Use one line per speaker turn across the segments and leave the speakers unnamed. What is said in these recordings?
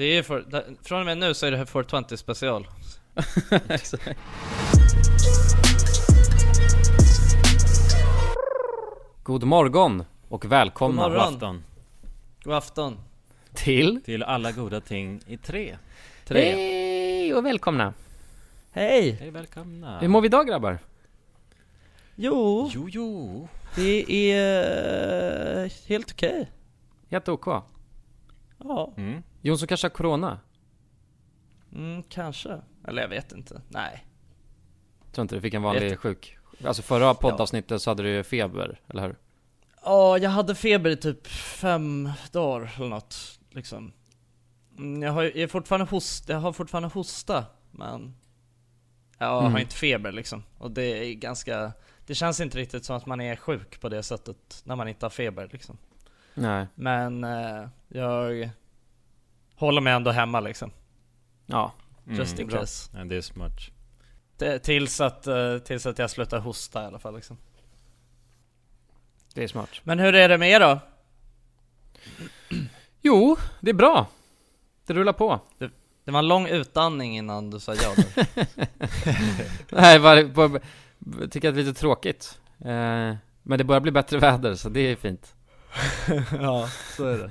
Det är för, da- från och med nu så är det här 420 special.
Exakt. God morgon och välkomna
God morgon.
afton
God afton.
till
till alla goda ting i tre.
Tre.
Hej och välkomna!
Hej!
Hej välkomna!
Hur mår vi idag grabbar?
Jo,
Jo, jo.
det är eh, helt okej.
Helt OK?
Ja,
Mm.
Jonsson kanske har Corona?
mm, kanske. Eller jag vet inte. Nej.
Tror inte du fick en vanlig sjuk? Alltså förra poddavsnittet så hade du feber, eller hur?
Ja, jag hade feber i typ fem dagar eller något, liksom. Mm, Jag har, jag är fortfarande host, jag har fortfarande hosta, men jag
Mm.
har inte feber liksom. Och det är ganska, det känns inte riktigt som att man är sjuk på det sättet när man inte har feber liksom.
Nej.
Men eh, jag håller mig ändå hemma liksom.
Ja.
Just in
bra.
case.
And this much.
Det, tills, att, eh, tills att jag slutar hosta i alla fall liksom.
Det är smart.
Men hur är det med er då?
Jo, det är bra. Det rullar på.
Det var en lång utandning innan du sa ja.
Nej, bara, bara, tycker att det är lite tråkigt. Eh, men det börjar bli bättre väder, så det är fint.
ja, så är det.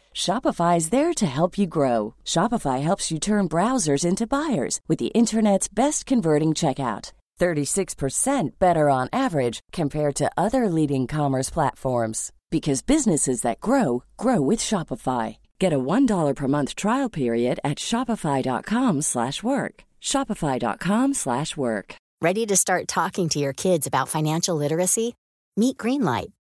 Shopify is there to help you grow. Shopify helps you turn browsers into buyers with the internet's best converting checkout. 36% better on average compared to other leading commerce platforms because businesses that grow grow with Shopify. Get a $1 per month trial period at shopify.com/work. shopify.com/work.
Ready to start talking to your kids about financial literacy? Meet Greenlight,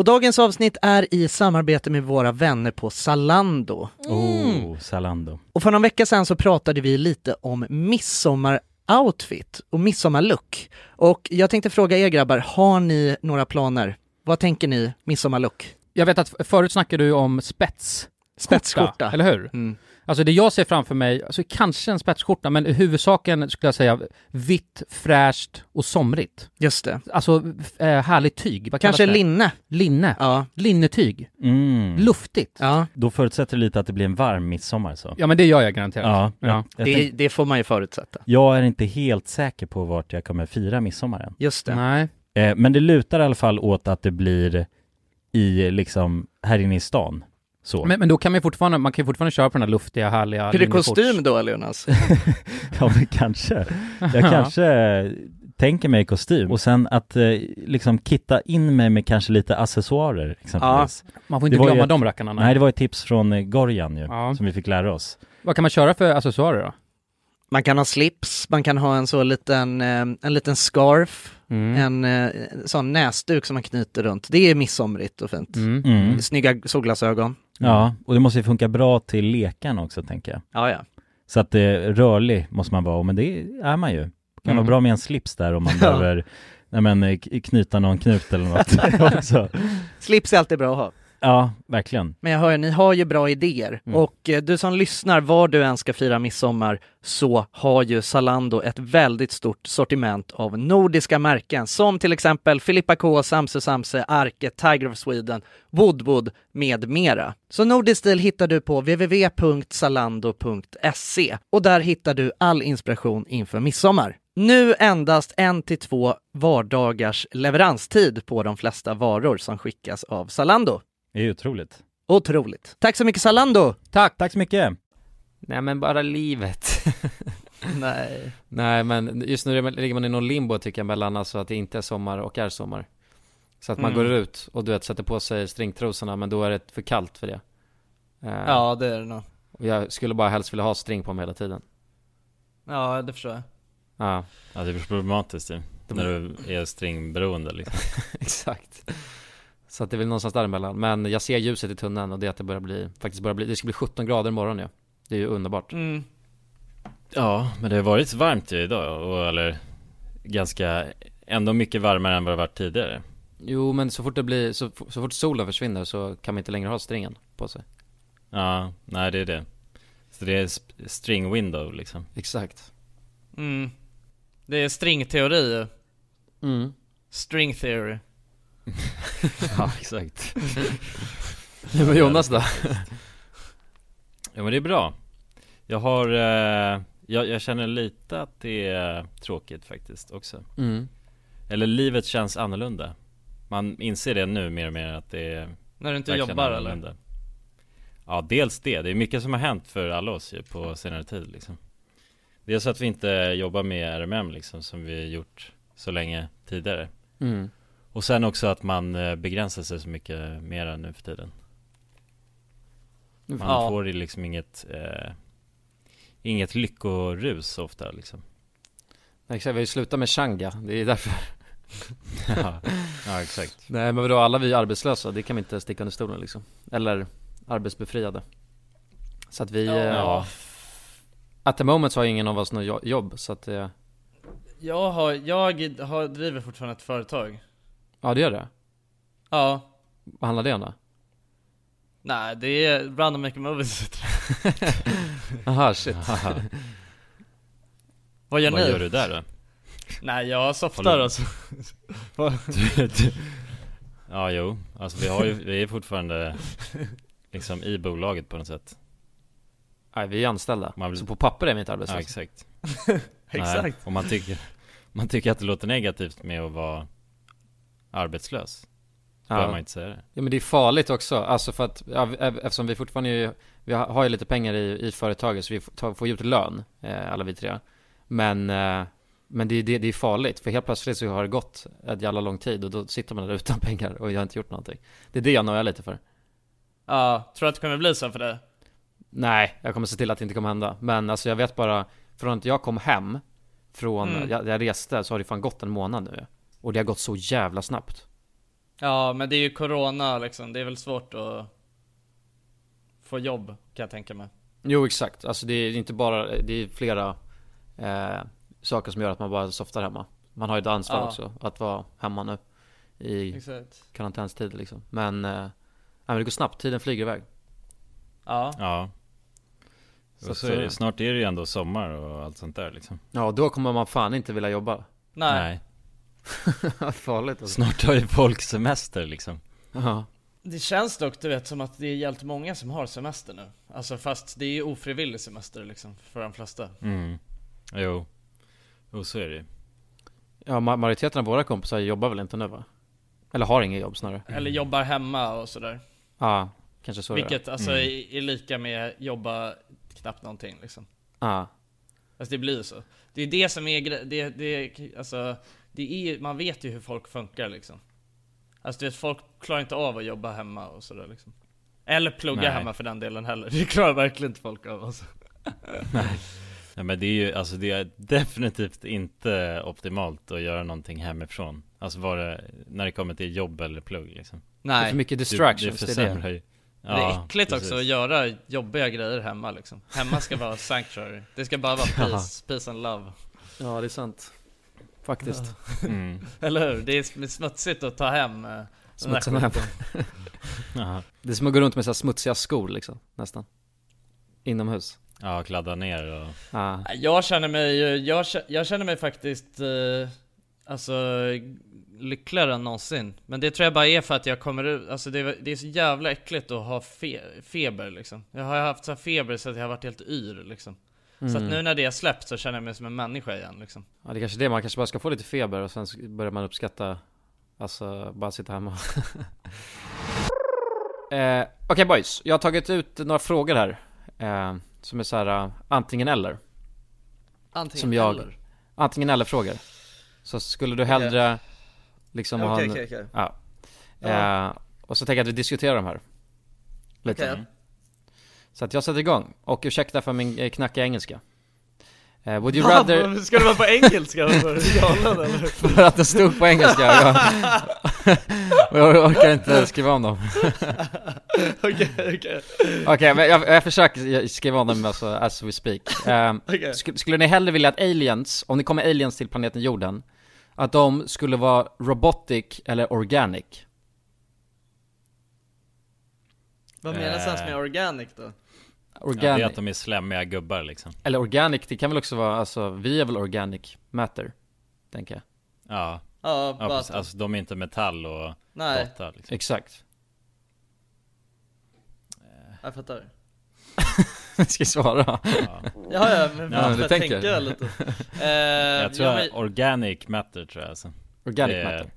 Och dagens avsnitt är i samarbete med våra vänner på Zalando.
Oh, Zalando.
Och för någon vecka sedan så pratade vi lite om midsommar-outfit och midsommarlook. Och jag tänkte fråga er grabbar, har ni några planer? Vad tänker ni midsommarlook?
Jag vet att förut snackade du om spets.
Spetsskjorta.
Eller hur?
Mm.
Alltså det jag ser framför mig, alltså kanske en spetsskjorta, men i huvudsaken skulle jag säga vitt, fräscht och somrigt.
Just det.
Alltså eh, härligt tyg. Vad
Kanske
det?
linne.
Linne.
Ja.
Linnetyg.
Mm.
Luftigt.
Ja,
Då förutsätter det lite att det blir en varm midsommar så.
Ja men det gör jag garanterat.
Ja,
Ja.
Det, det får man ju förutsätta.
jag är inte helt säker på vart jag kommer fira midsommaren.
Just det.
Nej.
Eh, men det lutar i alla fall åt att det blir i, liksom, här inne i stan. Så.
Men, men då kan man fortfarande, man kan ju fortfarande köra på den här luftiga, härliga
Blir det kostym då Leonas?
Ja men kanske. Jag kanske tänker mig kostym och sen att eh, liksom kitta in mig med kanske lite accessoarer exempelvis.
Man får inte glömma
ett-
de rackarna.
Nej det var ett tips från eh, Gorjan ju,
Ja.
som vi fick lära oss.
Vad kan man köra för accessoarer då?
Man kan ha slips, man kan ha en så liten, eh, en liten scarf,
Mm.
en eh, sån näsduk som man knyter runt. Det är midsomrigt och fint.
Mm.
Mm.
Snygga solglasögon.
Ja, och det måste ju funka bra till lekarna också tänker jag.
Ja, ja.
Så att det rörlig måste man vara, men det är man ju. Det kan
Mm.
vara bra med en slips där om man behöver nej men, eh, knyta någon knut eller något också.
Slips är alltid bra att ha.
Ja, verkligen.
Men jag hör, ni har ju bra idéer.
Mm.
Och eh, du som lyssnar, var du än ska fira midsommar, så har ju Zalando ett väldigt stort sortiment av nordiska märken, som till exempel Filippa K, Samse Samse, Arke, Tiger of Sweden, Woodwood med mera. Så nordisk stil hittar du på www.zalando.se och där hittar du all inspiration inför midsommar. Nu endast en till två vardagars leveranstid på de flesta varor som skickas av Zalando.
Det är otroligt.
Otroligt. Tack så mycket Zalando!
Tack! Tack så mycket!
Nej men bara livet.
Nej.
Nej men just nu ligger man i någon limbo tycker jag mellan alltså att det inte är sommar och är sommar. Så att man
Mm.
går ut och du vet sätter på sig stringtrosorna men då är det för kallt för det. Eh,
Ja, det är det nog.
och jag skulle bara helst vilja ha string på mig hela tiden.
Ja, det förstår jag.
Ja,
Ja, det är problematiskt ju.
Det-
När du är stringberoende liksom.
exakt. Så att det är väl någonstans däremellan. Men jag ser ljuset i tunneln och det är att det börjar bli, faktiskt börjar bli, det ska bli 17 grader imorgon ja. Det är ju underbart.
Mm.
Ja, men det har varit varmt ju idag och eller ganska, ändå mycket varmare än vad det varit tidigare.
Jo men så fort det blir, så, så fort solen försvinner så kan man inte längre ha stringen på sig.
Ja, nej det är det. Så det är string window liksom.
Exakt.
Mm. Det är stringteori ju.
Mm.
String theory.
ja, exakt.
Ja, men Jonas då?
Ja men det är bra. Jag har, eh, jag, jag känner lite att det är tråkigt faktiskt också.
Mm.
Eller livet känns annorlunda. Man inser det nu mer och mer att det är
När du inte jobbar eller?
annorlunda. Ja, dels det. Det är mycket som har hänt för alla oss ju på senare tid liksom. Dels att vi inte jobbar med RMM liksom som vi gjort så länge tidigare.
Mm.
Och sen också att man eh, begränsar sig så mycket mera nu för tiden. Man
Ja.
får ju liksom inget eh, Inget lyckorus så ofta liksom.
Exakt, vi har ju slutat med Shanga, det är därför.
ja, ja, exakt.
Nej men vadå, alla vi är arbetslösa, det kan vi inte sticka under stolen liksom. Eller arbetsbefriade. Så att vi,
Ja.
eh,
Ja.
at the moment så har ingen av oss något jo- jobb, så att eh,
Jag har, jag har, driver fortfarande ett företag.
Ja det gör det.
Ja.
Vad handlar det om då?
Nej, det är Random Maker Movies.
Aha shit.
Vad gör
Vad
ni?
gör du där då?
Nej, jag softar
Håller-
alltså.
Du- du- ja, jo. Alltså vi har ju, vi är fortfarande liksom i bolaget på något sätt.
Nej vi är anställda,
Man vill-
så på papper är vi inte
Ja,
arbetslösa.
exakt.
Exakt.
Nej, och man tycker, man tycker att det låter negativt med att vara arbetslös. Så behöver man inte säga det.
Ja men det är farligt också, alltså för att, ja, e- eftersom vi fortfarande är, vi har ju lite pengar i, i företaget så vi får, tar- får ju ut lön, eh, alla vi tre Men, eh, men det, är- det, det är farligt, för helt plötsligt så har det gått ett jävla lång tid och då sitter man där utan pengar och jag har inte gjort någonting Det är det jag nojar lite för
Ja, tror du att det kommer bli så för det?
Nej, jag kommer se till att det inte kommer hända Men alltså jag vet bara, från att jag kom hem Från,
Mm.
jag, jag reste så har det fan gått en månad nu Och det har gått så jävla snabbt
Ja, men det är ju corona liksom. Det är väl svårt att få jobb, kan jag tänka mig.
Jo exakt, alltså det är inte bara, det är flera eh, saker som gör att man bara softar hemma Man har ju ett ansvar
Ja.
också, att vara hemma nu I
Exakt.
karantänstid liksom Men, eh, nej, men det går snabbt, tiden flyger iväg
Ja.
Ja.
Så
Så, är det.
eh,
Snart är det ju ändå sommar och allt sånt där liksom.
Ja, då kommer man fan inte vilja jobba
Nej.
Farligt alltså.
Snart har ju folk semester liksom.
Ja,
Det känns dock, du vet, som att det är jävligt många som har semester nu. Alltså fast det är ju ofrivillig semester liksom, för de flesta.
Mm. Jo. Jo, så är det
ja ma- majoriteten av våra kompisar jobbar väl inte nu va? Eller har inget jobb snarare
Eller jobbar hemma och sådär.
Ja, kanske så är det.
Vilket alltså
Mm.
är, är lika med jobba knappt någonting liksom.
Ja,
Alltså det blir ju så. Det är det som är det, det, alltså, det är man vet ju hur folk funkar liksom. Alltså du vet, folk klarar inte av att jobba hemma och sådär liksom. Eller plugga
Nej.
hemma för den delen heller. Det klarar verkligen inte folk av alltså.
Nej men det är ju, alltså det är definitivt inte optimalt att göra någonting hemifrån. Alltså vara, när det kommer till jobb eller plugg liksom.
det är för
Nej.
mycket
Det-
distractions,
det,
det, är det.
försämrar ju.
det är äckligt
precis.
också att göra jobbiga grejer hemma liksom. Hemma ska vara sanctuary. Det ska bara vara peace, peace and love.
Ja, det är sant Faktiskt
Mm.
Eller hur? Det är sm- smutsigt att ta hem eh, skiten.
Jaha.
Det är som att gå runt med så här smutsiga skor liksom, nästan Inomhus
Ja, kladda ner och...
Ja,
Jag känner mig, jag, jag känner mig faktiskt, eh, alltså lyckligare än någonsin. Men det tror jag bara är för att jag kommer ut, alltså det, är- det är så jävla äckligt att ha fe, feber liksom. Jag har haft så här feber så att jag har varit helt yr liksom. Så att nu när det är släppt så känner jag mig som en människa igen liksom.
ja det är kanske är det, man kanske bara ska få lite feber och sen börjar man uppskatta Alltså, bara sitta hemma eh, Okej boys, jag har tagit ut några frågor här eh, Som är så här uh, antingen eller
Antingen
Som jag-
eller.
Antingen eller frågor Så skulle du hellre liksom ha
Okej,
en,
okej, okej.
Ja. Eh, och så tänker jag att vi diskuterar de här Lite. Så att jag sätter igång, och ursäkta för min eh, knackiga engelska eh, Would you rather
Ska det vara på engelska? Galen eller?
För att det stod på engelska jag, och jag orkar inte skriva om dem
Okej, okej.
Okej, men jag, jag försöker skriva om dem alltså, as we speak um,
Okej.
sk- Skulle ni hellre vilja att aliens, om det kommer aliens till planeten jorden Att de skulle vara robotic eller organic?
Vad menas ens med organic då?
Ja, det
Organic,
är att de är slemmiga gubbar liksom.
eller organic, det kan väl också vara, alltså vi är väl organic matter? Tänker jag
Ja,
Ja,
ja
bara
precis. Alltså de är inte metall och
Nej,
data liksom.
Exakt
jag fattar.
Ska jag svara?
Ja.
Ja, ja, men
Ja,
jag
tänker.
tänker jag lite. Eh,
Jag tror
ja,
att
men,
organic matter tror jag alltså.
Organic
Det-
matter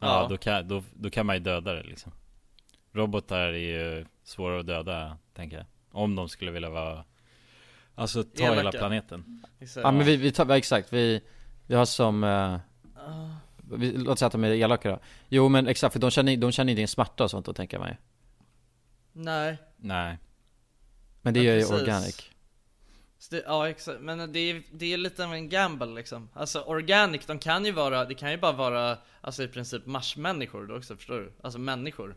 Ja,
Ja.
Då, kan, då, då kan man ju döda det liksom. Robotar är ju svåra att döda, tänker jag. Om de skulle vilja vara Alltså ta
Elaka.
hela planeten.
exakt.
Ja men vi, vi tar, ja, exakt, vi, vi har som eh,
Ah.
vi, Låt säga att de är elaka då Jo men exakt, för de känner, de känner inte smärta och sånt då tänker man ju
Nej.
Nej.
Men det
Ja,
gör ju organic
det, ja exakt, men det är, det är lite av en gamble liksom. Alltså organic, de kan ju vara, det kan ju bara vara, alltså i princip marsmänniskor då också, förstår du? Alltså människor.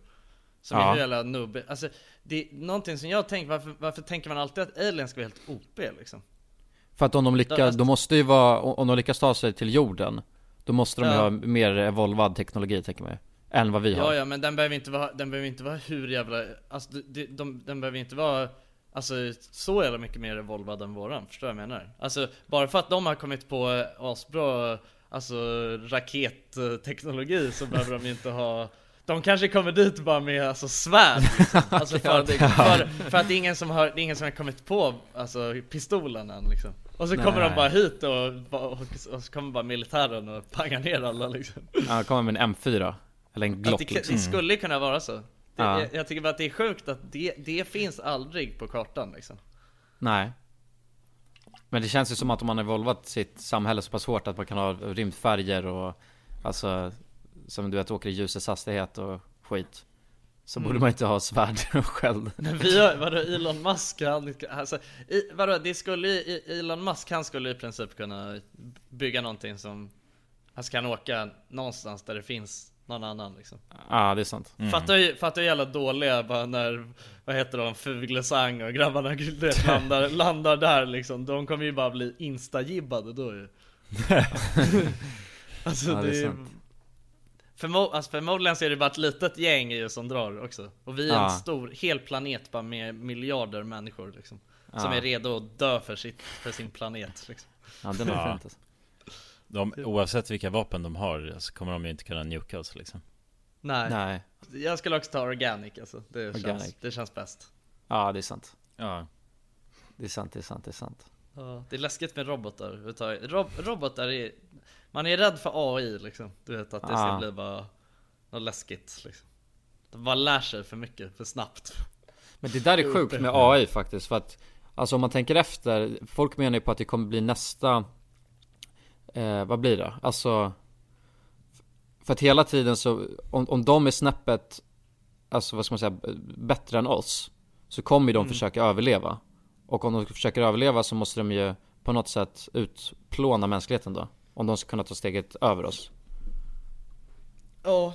Som
Ja.
är hur jävla nubbe, alltså det är någonting som jag tänker, varför, varför tänker man alltid att aliens ska vara helt OP liksom?
För att om de lyckas,
Ja,
de måste ju vara, om de lyckas ta sig till jorden Då måste de
Ja.
ha mer evolvad teknologi tänker man Än vad vi har
Ja ja, men den behöver inte vara, den behöver inte vara hur jävla, alltså de, de, de, den behöver inte vara Alltså så jävla mycket mer evolvad än våran, förstår du vad jag menar? Alltså bara för att de har kommit på asbra Alltså raketteknologi så behöver de ju inte ha De kanske kommer dit bara med alltså svärd liksom. Alltså för, att, för, för att det är ingen som har, det är ingen som har kommit på alltså pistolen än liksom Och så kommer de
Nej.
bara hit och, och, och så kommer bara militären och pangar ner alla liksom
Ja, kommer med en M4 Eller en Glock
det,
liksom.
det skulle kunna vara så. Det,
Ja.
jag, jag tycker bara att det är sjukt att det, det finns aldrig på kartan liksom.
Nej Men det känns ju som att om man har evolvat sitt samhälle så pass hårt att man kan ha rymdfärger och Alltså Som du vet åker i ljusets hastighet och skit Så
Mm.
borde man inte ha svärd och sköld
Men vi har, vadå Elon Musk, han, alltså, i, vadå, det skulle i- Elon Musk han skulle i princip kunna bygga någonting som Han kan åka någonstans där det finns någon annan liksom.
Ja det är sant
Fattar ju, fattar ju jävla dåliga bara när, vad heter de, Fuglesang och grabbarna du vet, landar, landar där liksom. De kommer ju bara bli instagibbade då ju. alltså
Ja, det är
det är
sant.
Förmo alltså förmodligen så är det bara ett litet gäng ju som drar också. Och vi är
Ja.
en stor, hel planet bara med miljarder människor liksom. Som
Ja.
är redo att dö för, sitt, för sin planet liksom.
Ja den är
Ja.
fint alltså.
De, oavsett vilka vapen de har så kommer de ju inte kunna nuka oss liksom.
Nej.
Nej
Jag skulle också ta organic alltså. Det,
Organic.
Känns, det känns bäst.
Ja det är sant
Ja.
Det är sant, det är sant, det är sant
Ja, det är läskigt med robotar. Rob robotar är... Man är rädd för AI liksom. Du vet att det ska
Ja.
bli bara något läskigt liksom. De bara lär sig för mycket, för snabbt.
Men det där är sjukt med AI faktiskt för att Alltså om man tänker efter Folk menar ju på att det kommer bli nästa eh, Vad blir det? Alltså För att hela tiden så Om, om de är snäppet Alltså vad ska man säga Bättre än oss Så kommer ju de försöka överleva Och om de försöker överleva så måste de ju På något sätt utplåna mänskligheten då. Om de ska kunna ta steget över oss.
Ja,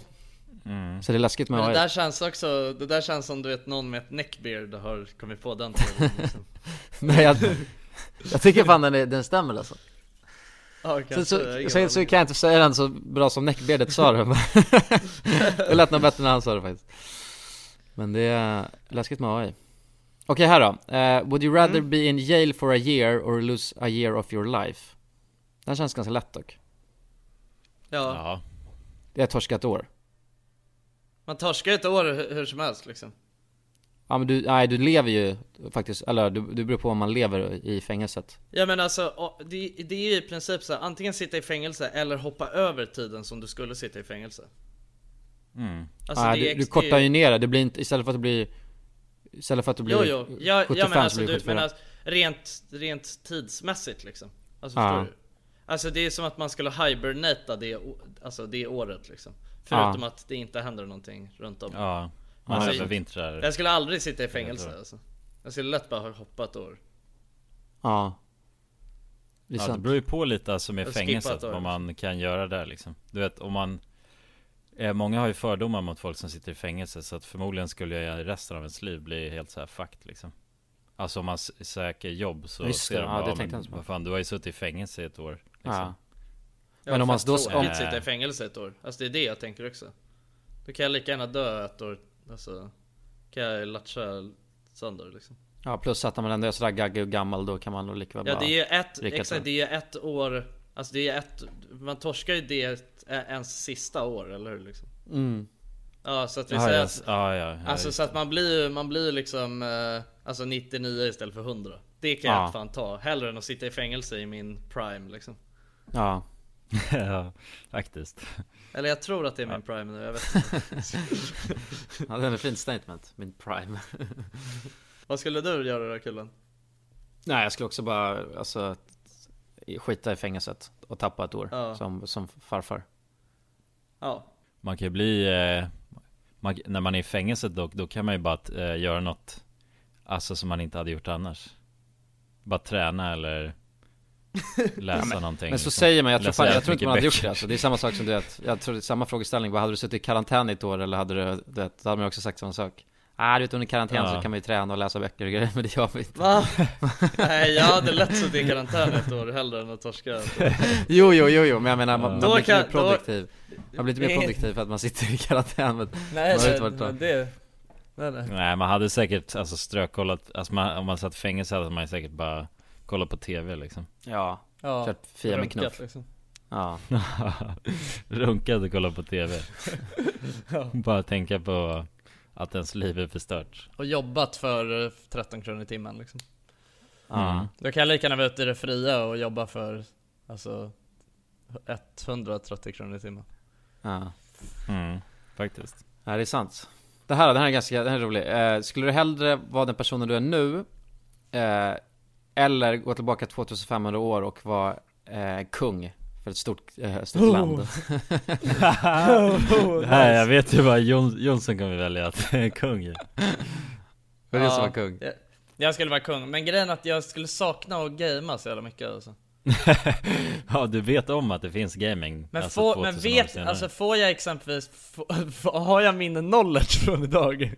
Så det är läskigt med
men
AI
det där känns också, det där känns som du vet någon med ett neckbeard har kommit på den liksom.
Nej jag, jag tycker fan den, är, den stämmer alltså.
Ja,
Sen så, sen så kan jag inte säga den så bra som Neckbeardet sa det Det lät nog bättre när han sa det faktiskt. Men det är läskigt med AI Okej här då, Eh, Would you rather
Mm.
be in jail for a year or lose a year of your life? Den känns ganska lätt dock.
Ja,
Ja,
Det är torskat år.
Man torskar ett år hur, hur som helst liksom.
Ja men du, nej du lever ju faktiskt, eller du, du beror på om man lever i fängelset.
Ja men alltså, det, det är ju i princip så här, antingen sitta i fängelse eller hoppa över tiden som du skulle sitta i fängelse.
Mm.
Alltså
Nej,
det
du, du kortar ju ner det, det blir inte, istället för att det blir Istället för att det blir
Jo jo, ja,
75
ja men
så
alltså
blir det
du
74
menar rent, rent tidsmässigt liksom. Alltså
Ja.
förstår du? Alltså det är som att man skulle hibernata det, alltså det året liksom. Förutom att det inte händer någonting runt om.
Ja. Man
Alltså,
övervintrar.
Jag skulle aldrig sitta i fängelse alltså. Jag skulle lätt bara ha hoppat år.
Ja. Det
Ja, det
sant.
beror ju på lite alltså med fängelset, vad man kan göra där liksom. Du vet om man eh, Många har ju fördomar mot folk som sitter i fängelse så att förmodligen skulle jag i resten av ens liv bli helt så här fucked liksom. Alltså om man söker jobb så
Just
ser
det,
de
ja,
bara,
det
ja,
tänkte jag
men
på.
vad fan du har ju suttit i fängelse i ett år liksom.
Ja.
Ja,
Men om man då-
tråkigt
om-
sitta i fängelse ett år. Alltså det är det jag tänker också. Då kan jag lika gärna dö ett år Alltså Kan jag latcha sönder liksom.
Ja plus att man ändå är sådär gaggig och gammal då kan man nog lika väl
Ja
bara
det är ju ett, exakt det är ett år Alltså det är ett Man torskar ju det ens sista år, eller hur liksom?
mm.
Ja så att vi
Ja,
säger
ja,
att
s- ja, ja,
Alltså så att man blir man blir liksom eh, Alltså 99 istället för 100 Det kan jag
Ja.
fan ta, hellre än att sitta i fängelse i min prime liksom.
Ja.
Ja, faktiskt.
Eller jag tror att det är min prime nu, jag vet inte.
Ja det är ett fint statement, min prime.
Vad skulle du göra då Kullen?
Nej jag skulle också bara, alltså Skita i fängelset och tappa ett år
Ja.
som, som farfar.
Ja,
Man kan ju bli eh, man, När man är i fängelset då, då kan man ju bara eh, göra något Alltså som man inte hade gjort annars. Bara träna eller Läsa någonting
Men så
liksom.
säger man, jag tror, fan, jag tror inte man hade gjort det alltså. Det är samma sak som du vet, jag tror det är samma frågeställning, vad hade du suttit i karantän i ett år eller hade du, vet, då hade man också sagt samma sak Ah, du vet under karantän
Ja.
så kan man ju träna och läsa böcker och grejer, men det gör vi inte.
Va? Nej jag hade lätt suttit i karantän ett år hellre än att torska.
Jo, jo, jo, jo, men jag menar man, man
Då
blir lite
kan-
mer produktiv. Man blir lite mer produktiv för att man sitter i karantän men
Nej
Man
det, men det, nej, nej.
Nej man hade säkert alltså strökollat Alltså man, om man satt i fängelse hade man säkert bara Kollat på TV liksom.
Ja,
Ja,
kört Fia med knuff.
liksom.
Ja,
Runkat och kollat på TV Bara tänka på Att ens liv är förstört.
Och jobbat för eh, 13 kronor i timmen liksom.
Ja,
Mm.
Då kan jag lika gärna vara ute i det fria och jobba för Alltså 130 kronor i timmen.
Ja.
Mm, faktiskt.
Ja det är sant. Det här, den här är ganska, den här är rolig. Eh, Skulle du hellre vara den personen du är nu eh, Eller gå tillbaka 2500 år och vara eh, kung för ett stort, eh, stort land
Nej jag vet ju vad Jon, Jonsson kommer välja att kung.
Det är det som var kung
Jag, jag skulle vara kung, men grejen är att jag skulle sakna att gamea så jävla mycket alltså.
Ja du vet om att det finns gaming
Men,
alltså,
få,
2000
men vet, alltså får jag exempelvis, få, få, har jag min knowledge från idag?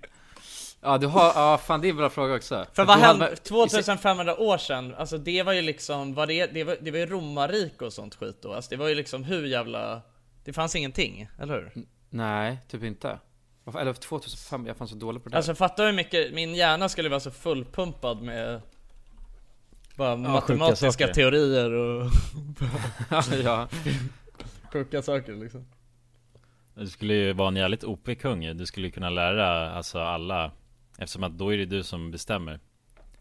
Ja du har, ja fan det är en bra fråga också
För vad hände 2500 år sedan, alltså det var ju liksom, var det, det, var, det var ju romarrike och sånt skit då, alltså det var ju liksom hur jävla, det fanns ingenting, eller hur?
Nej, typ inte Varför- Eller 2005, jag fann så dålig på det
Alltså fatta hur mycket, min hjärna skulle vara så fullpumpad med bara matematiska
saker.
teorier och
ja,
sjuka saker liksom
Du skulle ju vara en jävligt OP-kung. Du skulle ju kunna lära alltså alla Eftersom att då är det du som bestämmer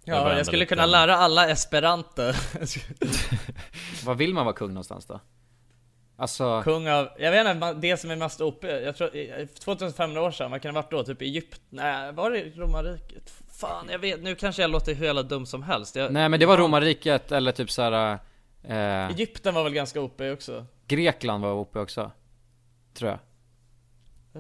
Ja, jag skulle kunna lära alla esperanto
Vad vill man vara kung någonstans då? Alltså,
Kung av, jag vet inte, det som är mest OP, jag tror, eh, 2500 år sedan, vad kan det ha varit då? Typ Egypten? Nej, var det romarriket? Fan, jag vet, nu kanske jag låter hur jävla dum som helst jag,
nej men det var romarriket eller typ såhär eh,
Egypten var väl ganska OP också?
Grekland var uppe också Tror jag.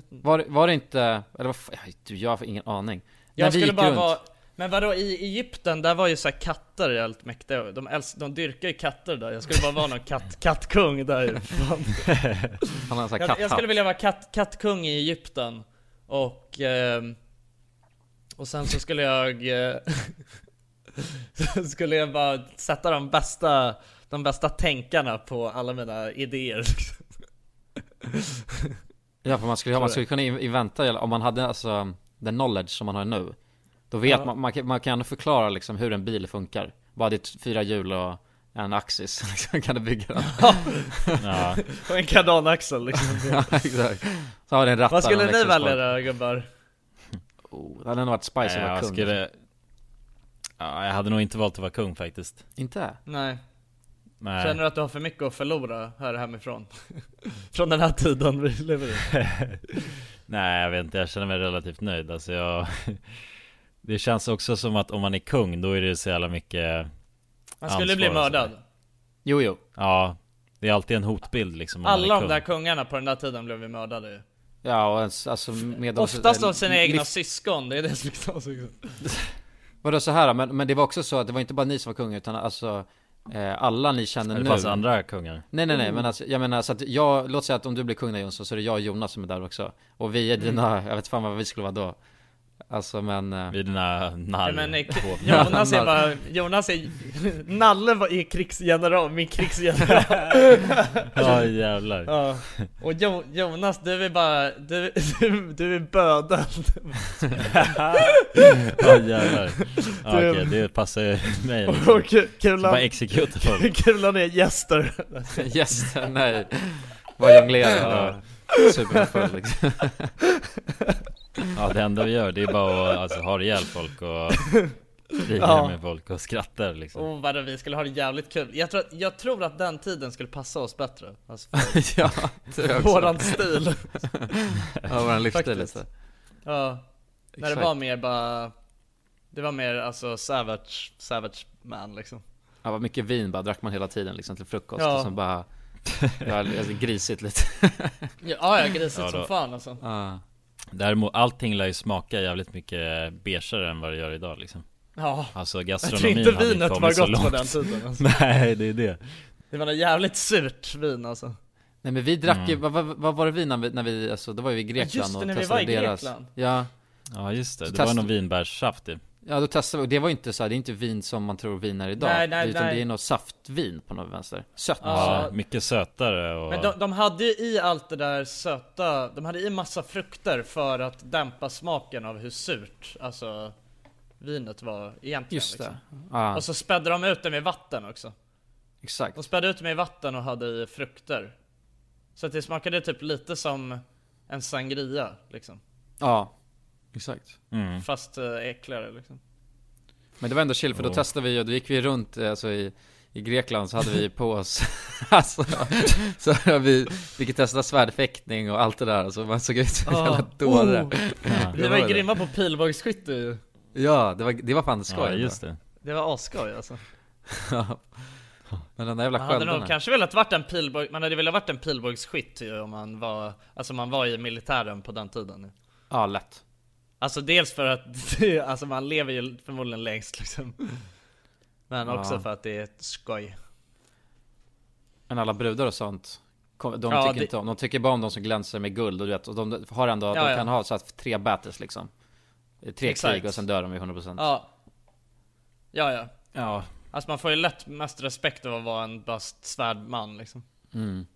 Var, var det inte, eller vad fan, du jag har ingen aning
Jag skulle bara
runt-
vara, men vadå i Egypten, där var ju så här katter jävligt mäktiga, de, älsk, de dyrkar ju katter där, jag skulle bara vara någon katt, kattkung där.
Han har
jag, jag skulle vilja vara katt, kattkung i Egypten. Och ehm, Och sen så skulle jag eh, skulle jag bara sätta de bästa de bästa tänkarna på alla mina idéer.
Ja för man skulle, man skulle kunna in- invänta, om man hade alltså den knowledge som man har nu Då vet
Ja.
man, man kan, man kan förklara liksom hur en bil funkar. Bara det är fyra hjul och en axis, liksom kan du bygga den?
Ja,
Och en kardanaxel liksom.
Ja exakt. Så har den rattar
Vad skulle ni välja då gubbar?
oh, Det hade nog varit spicy att vara kung
skulle Ja, jag hade nog inte valt att vara kung faktiskt.
Inte?
Nej,
Nej.
Känner du att du har för mycket att förlora här hemifrån? Från den här tiden vi lever i
Nej jag vet inte, jag känner mig relativt nöjd. Alltså jag Det känns också som att om man är kung då är det så jävla mycket
Han skulle bli mördad.
Jo jo.
Ja Det är alltid en hotbild liksom om man
Alla
är
de
kung.
där kungarna på den där tiden blev ju mördade ju.
Ja och ens, alltså med de-
Oftast av sina
liv-
egna syskon, det är det som knas
Vadå så här men, men det var också så att det var inte bara ni som var kungar utan alltså eh, Alla ni känner
Det
nu
fanns andra kungar?
Nej nej nej men alltså, jag menar så att jag, låt säga att om du blir kung där Jonsson så är det jag och Jonas som är där också. Och vi är dina, jag vet fan vad vi skulle vara då Alltså men eh,
Vid dina
Ja, men, eh, Jonas är bara, Jonas är, Nalle var är krigsgeneral, min krigsgeneral.
Ja jävlar.
Ja, och jo, Jonas du är bara, du, du, du är bödeln
Ja jävlar. Ja,
Du-
Okej det passar ju mig. Liksom.
Och kulan,
Bara exekuta folk.
kulan är gäster.
Yes, nej. Vad jonglerar. Och superfull liksom.
Ja det enda vi gör det är bara att alltså, ha ihjäl folk och Kriga
Ja.
med folk och skrattar liksom.
Oh vadå vi skulle ha det jävligt kul. Jag tror, att- jag tror att den tiden skulle passa oss bättre. Alltså
Ja,
våran stil.
Ja, våran livsstil lite
Ja, när det
Exakt.
var mer bara Det var mer alltså savage, savage man liksom.
Ja, vad mycket vin bara drack man hela tiden liksom till frukost
Ja.
och så bara alltså grisigt lite.
Ja, ja grisigt
Ja,
som fan alltså.
Ja,
Däremot allting lär ju smaka jävligt mycket beigare än vad det gör idag liksom.
Ja,
Alltså
jag tror
gastronomin
inte vinet var gott på
långt.
den tiden alltså.
Nej det är det.
Det var något jävligt surt vin alltså.
Nej men vi drack ju,
Mm.
vad, vad, vad var det vi när vi, när vi, alltså då var vi i Grekland
Just det,
och
när vi
testade
var i
deras
Grekland.
Ja,
Ja just det,
Så
det var
testa-
någon vinbärssaft typ
ja då testade vi, och det var inte så här, det är inte vin som man tror vin är idag.
Nej, nej,
Utan
nej.
det är något saftvin på något vänster. Sött.
Ja.
Ja, mycket sötare och
Men de, de hade ju i allt det där söta, de hade i massa frukter för att dämpa smaken av hur surt alltså vinet var egentligen
Just det,
liksom.
ja.
Och så spädde de ut det med vatten också.
Exakt.
De spädde ut det med vatten och hade i frukter. Så att det smakade typ lite som en sangria liksom.
Ja, exakt
mm.
Fast eh, äckligare liksom
Men det var ändå chill för då
Oh.
testade vi och då gick vi runt eh, alltså i, i Grekland så hade vi på oss Alltså, så vi fick testa svärdfäktning och allt det där alltså man såg ut som en
Ah.
jävla dåre
Oh.
ja.
Vi
Det
var ju
var
grymma på pilbågsskytte ju
Ja, det var, det var fan skoj
ja just det
Det var asskoj alltså.
Men den där jävla
Man hade nog kanske velat varit en pilbåg, man hade velat varit en pilbågsskytt ju om man var, alltså man var i militären på den tiden.
Ja, lätt
Alltså dels för att, alltså man lever ju förmodligen längst liksom. Men
Ja.
också för att det är ett skoj.
Men alla brudar och sånt De
Ja,
tycker
det-
inte om, de tycker bara om de som glänser med guld och du vet, och de har ändå,
Ja,
de kan ha så att tre battles liksom. Tre
Exakt.
krig och sen dör de i 100%
Ja. Ja ja.
Ja.
Alltså man får ju lätt mest respekt av att vara en bara svärdman liksom.
Mm.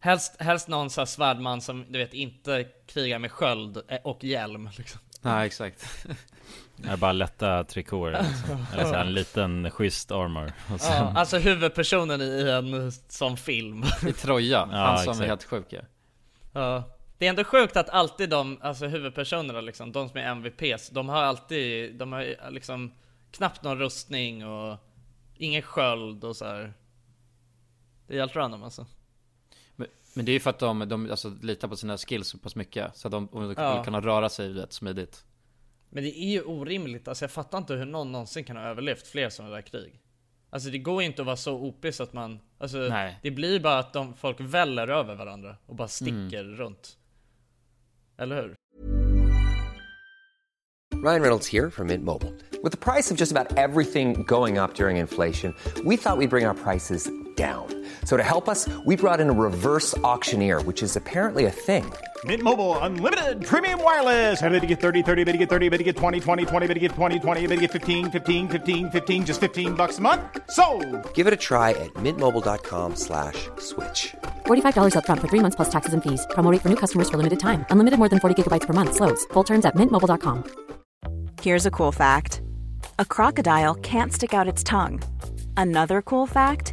Helst, helst någon sån här svärdman som du vet inte krigar med sköld eh, och hjälm liksom
Nej exakt
Det är bara lätta trikåer liksom. Eller så en liten schysst armor sen,
Ja, alltså huvudpersonen i en sån film
I Troja,
Ja,
han som
exakt.
är helt sjuk ja.
Ja. Det är ändå sjukt att alltid de, alltså huvudpersonerna liksom, de som är MVPs, de har alltid, de har liksom knappt någon rustning och ingen sköld och så här. Det är helt random alltså.
Men, men det är ju för att de, de alltså, litar på sina skills så pass mycket Så att de, de
Ja.
vill kunna röra sig rätt smidigt
Men det är ju orimligt, alltså jag fattar inte hur någon någonsin kan ha överlevt fler sådana där krig. Alltså det går inte att vara så OP så att man, alltså
Nej.
det blir bara att de, folk väller över varandra och bara sticker runt. Eller hur?
Ryan Reynolds here from Mint Mobile. With the price of just about everything going up during inflation, we thought we'd bring our prices down. So to help us, we brought in a reverse auctioneer, which is apparently a thing.
Mint Mobile unlimited premium wireless. Ready to get 30, 30, bit to get 30, bit to get 20, 20, 20, bit to get 20, 20, bit to get 15, 15, 15, 15 just 15 bucks a month. So,
Give it a try at mintmobile.com slash switch.
$45 upfront for three months plus taxes and fees. Promo rate for new customers for limited time. Unlimited more than 40 gigabytes per month. Slows. Full terms at mintmobile.com.
Here's a cool fact a crocodile can't stick out its tongue. Another cool fact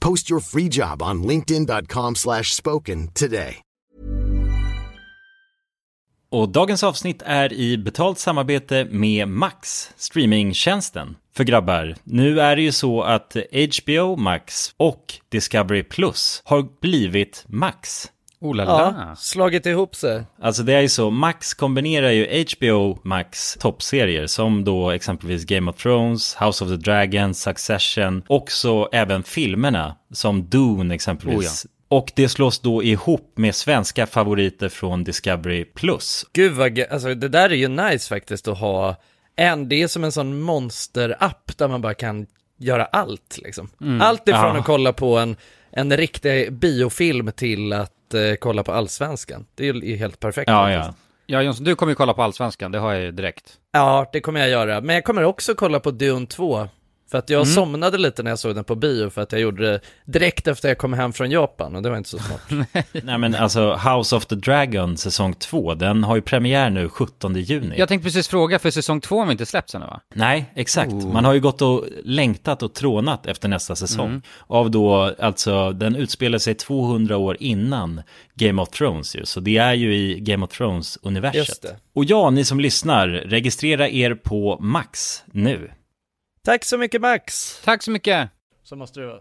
Post your free job on linkedin.com slash spoken today.
Och dagens avsnitt är i betalt samarbete med Max, streamingtjänsten. För grabbar, nu är det ju så att HBO Max och Discovery Plus har blivit Max.
Oh la
Ja,
la.
slagit ihop sig.
Alltså det är ju så, Max kombinerar ju HBO Max toppserier som då exempelvis Game of Thrones, House of the Dragon, Succession, också även filmerna som Dune exempelvis. Och det slås då ihop med svenska favoriter från Discovery Plus.
Gud vad alltså det där är ju nice faktiskt att ha en, det är som en sån monster-app där man bara kan göra allt liksom. Allt ifrån
Ja.
att kolla på en, en riktig biofilm till att eh, kolla på allsvenskan. Det är ju helt perfekt.
Ja,
faktiskt.
ja.
Ja Jonsson, du kommer ju kolla på Allsvenskan, det har jag ju direkt.
Ja, det kommer jag göra. Men jag kommer också kolla på Dune 2. För att jag
Mm.
somnade lite när jag såg den på bio för att jag gjorde det direkt efter jag kom hem från Japan och det var inte så smart.
Nej men alltså House of the Dragon säsong 2, den har ju premiär nu 17 juni.
Jag tänkte precis fråga, för säsong två har vi inte släppts ännu va?
Nej, exakt. Man har ju gått och längtat och trånat efter nästa säsong. Av då, alltså, den utspelar sig 200 år innan Game of Thrones ju. Så det är ju i Game of Thrones-universet.
Just det.
Och ja, ni som lyssnar, registrera er på Max nu.
Tack så mycket Max!
Tack så mycket!
Så måste du vara.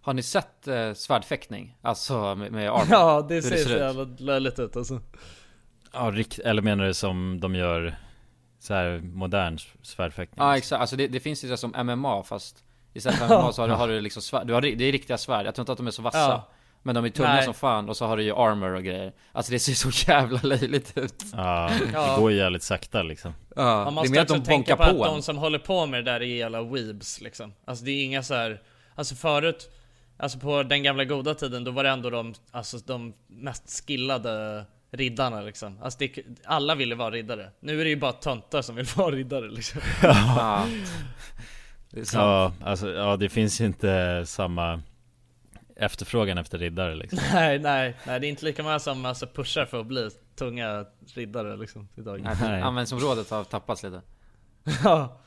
Har ni sett eh, svärdfäktning? Alltså med, med armor?
Ja, det
Hur
ser så jävla löjligt ut alltså.
Ja, rikt, eller menar du som de gör så här modern svärdfäktning?
Ja exakt, alltså det, det finns ju som MMA fast Istället för MMA så har du, har du liksom svärd, du har, det är riktiga svärd, jag tror inte att de är så vassa
Ja.
Men de är tunga
Nej.
som fan och så har du ju armor och grejer Alltså det ser så jävla löjligt ut
Ja, det går ju jävligt sakta liksom.
Ja,
Man
det är
måste
mer att
också
de
tänka på,
på
att de som håller på med det där är jävla weebs liksom. Alltså det är inga så här, alltså förut, alltså på den gamla goda tiden då var det ändå de, alltså de mest skillade riddarna liksom. Alltså det, alla ville vara riddare. Nu är det ju bara töntar som vill vara riddare liksom.
Ja. Det är sant.
Ja, alltså, ja, det finns ju inte samma efterfrågan efter riddare liksom.
nej, nej, nej det är inte lika många som alltså pushar för att bli tunga riddare liksom idag.
Nej. Användningsområdet har tappats lite
Ja.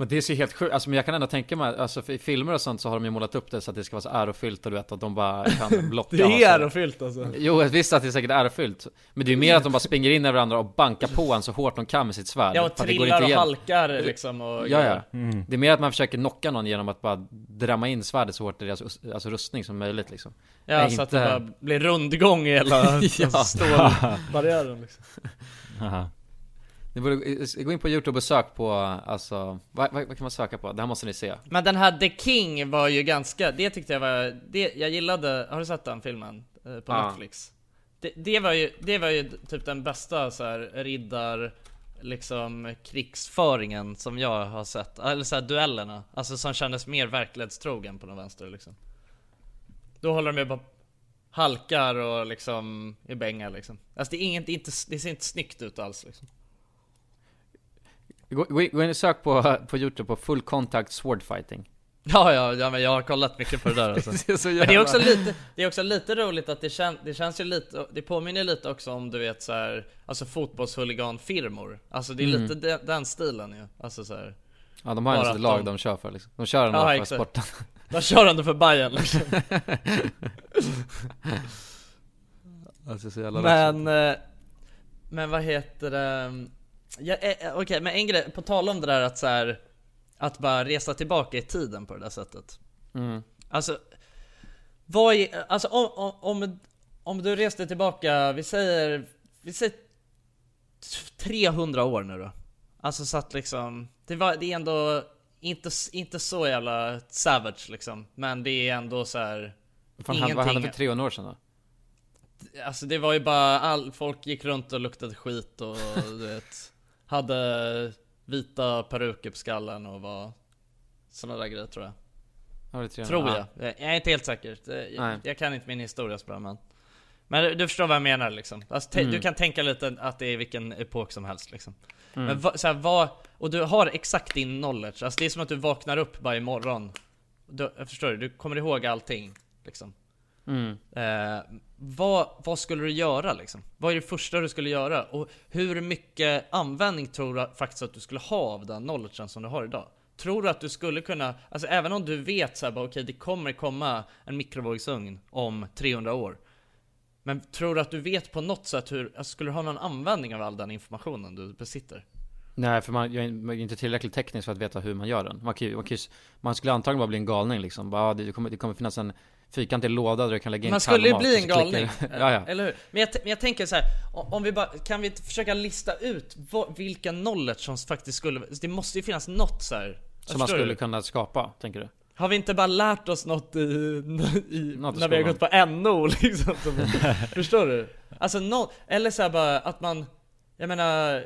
Men det ser helt sjukt, alltså men jag kan ändå tänka mig, alltså i filmer och sånt så har de ju målat upp det så att det ska vara så ärofyllt och du vet att de bara kan blocka
Det är
så.
ärofyllt alltså.
Jo visst att det är säkert ärofyllt Men det är ju mer att de bara springer in i varandra och bankar på en så hårt de kan med sitt svärd
Ja och
För att det går
trillar
inte
och halkar liksom och
Ja ja, det är mer att man försöker knocka någon genom att bara drämma in svärdet så hårt i deras alltså, rustning som möjligt liksom
Ja,
Nej,
så att
inte-
det bara blir rundgång i hela
Ja.
stålbarriären liksom.
Aha.
Ni borde gå in på youtube och sök på, alltså, vad, vad, vad kan man söka på? Det här måste ni se
Men den här The King var ju ganska, det tyckte jag var, det, jag gillade, har du sett den filmen? Eh, på
Ja.
Netflix? Det, det var ju, det var ju typ den bästa så här riddar, liksom krigsföringen som jag har sett, eller så här duellerna, alltså som kändes mer verklighetstrogen på den vänster liksom. Då håller de ju bara halkar och liksom i bängar liksom. Alltså det är inget, det, är inte, det ser inte snyggt ut alls liksom.
Gå, gå in- och sök på, på youtube på full contact sword fighting
Ja, ja, ja men jag har kollat mycket på det där alltså.
Det är så
Men det är
jävla-
också lite, det är också lite roligt att det, kän, det känns ju lite, det påminner lite också om du vet så här, alltså fotbollshuliganfirmor Alltså det är
Mm.
lite den, den stilen ju, alltså så här.
Ja de har ju ett lag
de-
de kör för liksom. De kör ändå
Ja,
för
exakt.
sporten.
De kör ändå för Bayern liksom.
Alltså så jävla
Men, eh, men vad heter det? Ja, eh, eh, Okej, men en grej, på tal om det där att så här, Att bara resa tillbaka i tiden på det där sättet
Mm.
Alltså, vad är, alltså om, om, om, du reste tillbaka, vi säger, vi säger t- 300 år nu då Alltså så att liksom, det, var, det är ändå inte, inte så jävla savage liksom Men det är ändå så här.
Fan hände, vad hände för 300 år sedan då?
Alltså det var ju bara, all, folk gick runt och luktade skit och du vet Hade vita peruker på skallen och var Sådana där grejer tror jag
Ja, det är 300.
Tror
Ja.
jag, jag är inte helt säker jag, jag kan inte min historia så men Men du, förstår vad jag menar liksom alltså,
Mm.
Du kan tänka lite att det är vilken epok som helst liksom
Mm.
Men va, så här, vad, och du har exakt din knowledge, alltså det är som att du vaknar upp varje morgon du, Jag förstår du, du kommer ihåg allting liksom
Mm.
Eh, vad, vad skulle du göra liksom? Vad är det första du skulle göra? Och hur mycket användning tror du faktiskt att du skulle ha av den knowledgen som du har idag? Tror du att du skulle kunna, alltså även om du vet så här, bara, okej det kommer komma en mikrovågsugn om 300 år Men tror du att du vet på något sätt hur, alltså, skulle du ha någon användning av all den informationen du besitter?
Nej för man, jag är inte tillräckligt teknisk för att veta hur man gör den. Man, kan man, kan man skulle antagligen bara bli en galning liksom. Bara, ja, det, kommer, det kommer finnas en fyrkantig låda där du kan lägga in
Man skulle ju bli en galning,
ja, ja.
eller hur? Men jag, men jag tänker så här, om vi bara, kan vi försöka lista ut vad, vilken knowledge som faktiskt skulle, det måste ju finnas något så här.
Som man skulle
du?
kunna skapa, tänker du?
Har vi inte bara lärt oss något i, i
Något
när vi har gått på NO liksom? Som, förstår du? Alltså no, eller så här bara att man, jag menar,